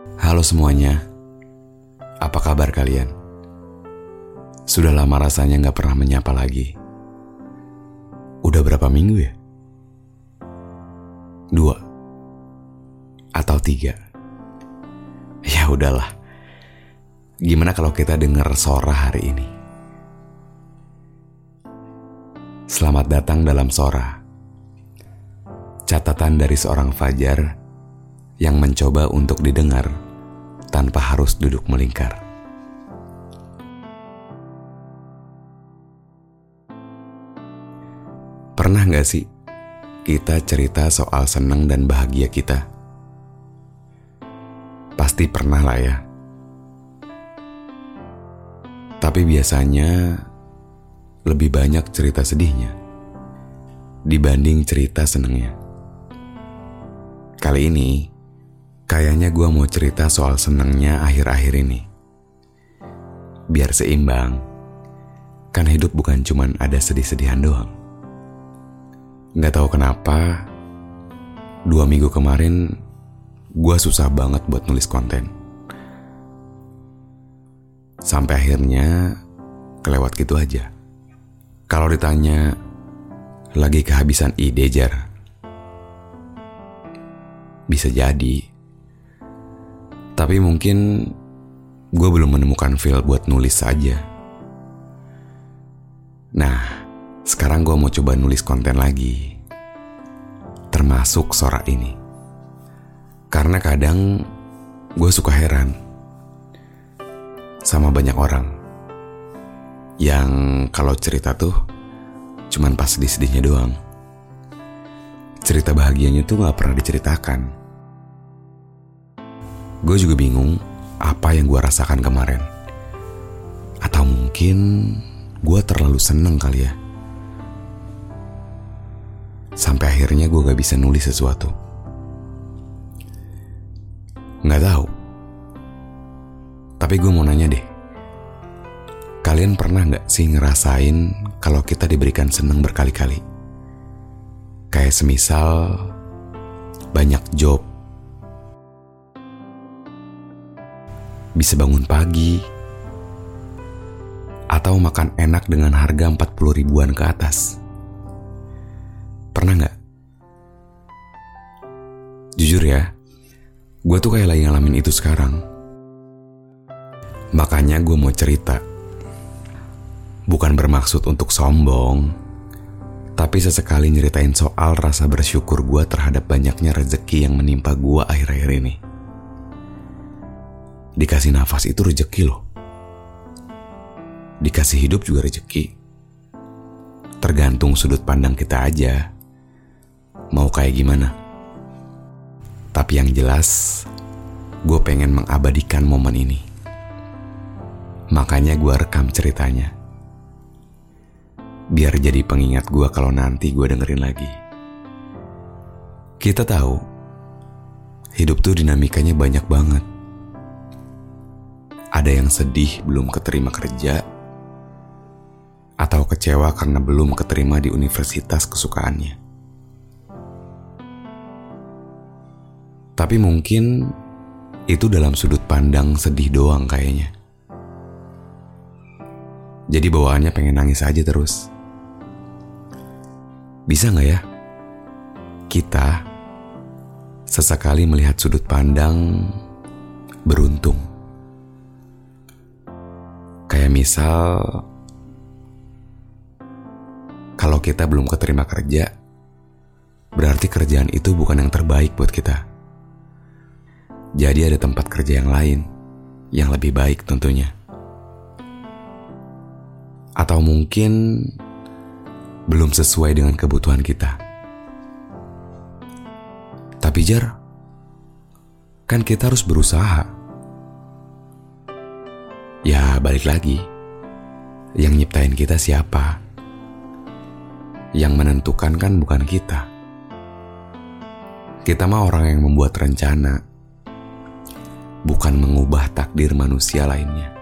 Halo semuanya, apa kabar kalian? Sudah lama rasanya nggak pernah menyapa lagi. Udah berapa minggu ya? Dua atau tiga? Ya udahlah. Gimana kalau kita dengar Sora hari ini? Selamat datang dalam Sora. Catatan dari seorang Fajar yang mencoba untuk didengar tanpa harus duduk melingkar. Pernah nggak sih kita cerita soal senang dan bahagia kita? Pasti pernah lah ya. Tapi biasanya lebih banyak cerita sedihnya dibanding cerita senengnya. Kali ini, kayaknya gue mau cerita soal senengnya akhir-akhir ini. Biar seimbang, kan hidup bukan cuman ada sedih-sedihan doang. Gak tahu kenapa, dua minggu kemarin gue susah banget buat nulis konten. Sampai akhirnya kelewat gitu aja. Kalau ditanya, lagi kehabisan ide jar. Bisa jadi. Tapi mungkin gue belum menemukan feel buat nulis saja. Nah, sekarang gue mau coba nulis konten lagi. Termasuk Sora ini. Karena kadang gue suka heran sama banyak orang yang kalau cerita tuh cuman pas sedih-sedihnya doang. Cerita bahagianya tuh gak pernah diceritakan. Gue juga bingung apa yang gue rasakan kemarin. Atau mungkin gue terlalu seneng kali ya. Sampai akhirnya gue gak bisa nulis sesuatu. Gak tahu. Tapi gue mau nanya deh. Kalian pernah gak sih ngerasain kalau kita diberikan seneng berkali-kali? Kayak semisal banyak job. Bisa bangun pagi. Atau makan enak dengan harga 40 ribuan ke atas. Pernah gak? Jujur ya, gue tuh kayak lagi ngalamin itu sekarang. Makanya gue mau cerita. Bukan bermaksud untuk sombong, tapi sesekali nyeritain soal rasa bersyukur gue terhadap banyaknya rezeki yang menimpa gue akhir-akhir ini. Dikasih nafas itu rezeki loh. Dikasih hidup juga rezeki. Tergantung sudut pandang kita aja. Mau kayak gimana? Tapi yang jelas, gue pengen mengabadikan momen ini. Makanya gue rekam ceritanya. Biar jadi pengingat gue kalau nanti gue dengerin lagi. Kita tahu, hidup tuh dinamikanya banyak banget. Ada yang sedih belum keterima kerja, atau kecewa karena belum keterima di universitas kesukaannya. Tapi mungkin itu dalam sudut pandang sedih doang kayaknya. Jadi bawaannya pengen nangis aja terus. Bisa nggak ya? Kita sesekali melihat sudut pandang beruntung. Kayak misal, kalau kita belum keterima kerja, berarti kerjaan itu bukan yang terbaik buat kita. Jadi ada tempat kerja yang lain, yang lebih baik tentunya. Atau mungkin belum sesuai dengan kebutuhan kita. Tapi Jar, kan kita harus berusaha. Ya balik lagi, yang nyiptain kita siapa? Yang menentukan kan bukan kita. Kita mah orang yang membuat rencana, bukan mengubah takdir manusia lainnya.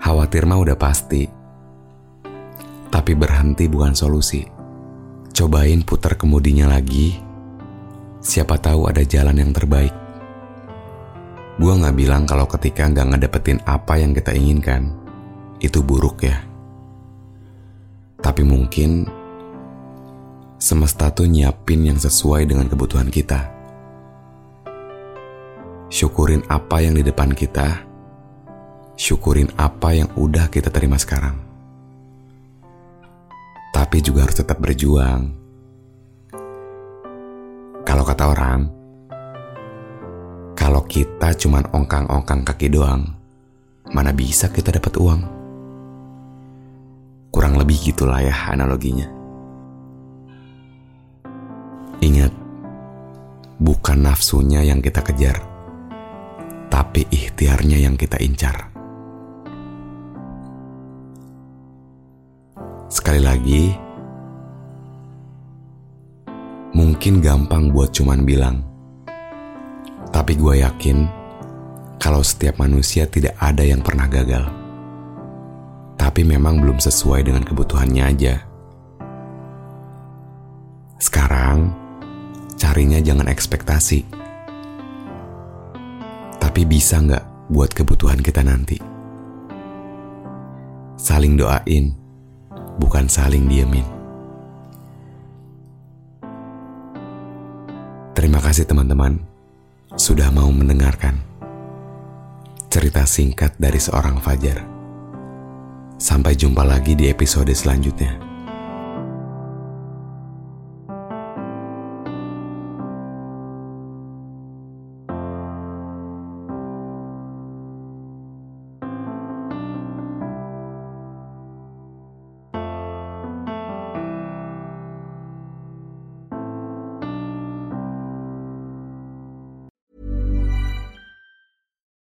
Khawatir mah udah pasti, tapi berhenti bukan solusi. Cobain putar kemudinya lagi, siapa tahu ada jalan yang terbaik. Gua nggak bilang kalau ketika nggak ngedapetin apa yang kita inginkan, itu buruk ya. Tapi mungkin semesta tuh nyiapin yang sesuai dengan kebutuhan kita. Syukurin apa yang di depan kita, syukurin apa yang udah kita terima sekarang tapi juga harus tetap berjuang. Kalau kata orang, kalau kita cuman ongkang-ongkang kaki doang, mana bisa kita dapat uang? Kurang lebih gitulah ya analoginya. Ingat, bukan nafsunya yang kita kejar, tapi ikhtiarnya yang kita incar. Sekali lagi, mungkin gampang buat cuman bilang, tapi gue yakin kalau setiap manusia tidak ada yang pernah gagal, tapi memang belum sesuai dengan kebutuhannya aja. Sekarang, carinya jangan ekspektasi, tapi bisa nggak buat kebutuhan kita nanti. Saling doain bukan saling diemin. Terima kasih teman-teman sudah mau mendengarkan cerita singkat dari seorang Fajar. Sampai jumpa lagi di episode selanjutnya.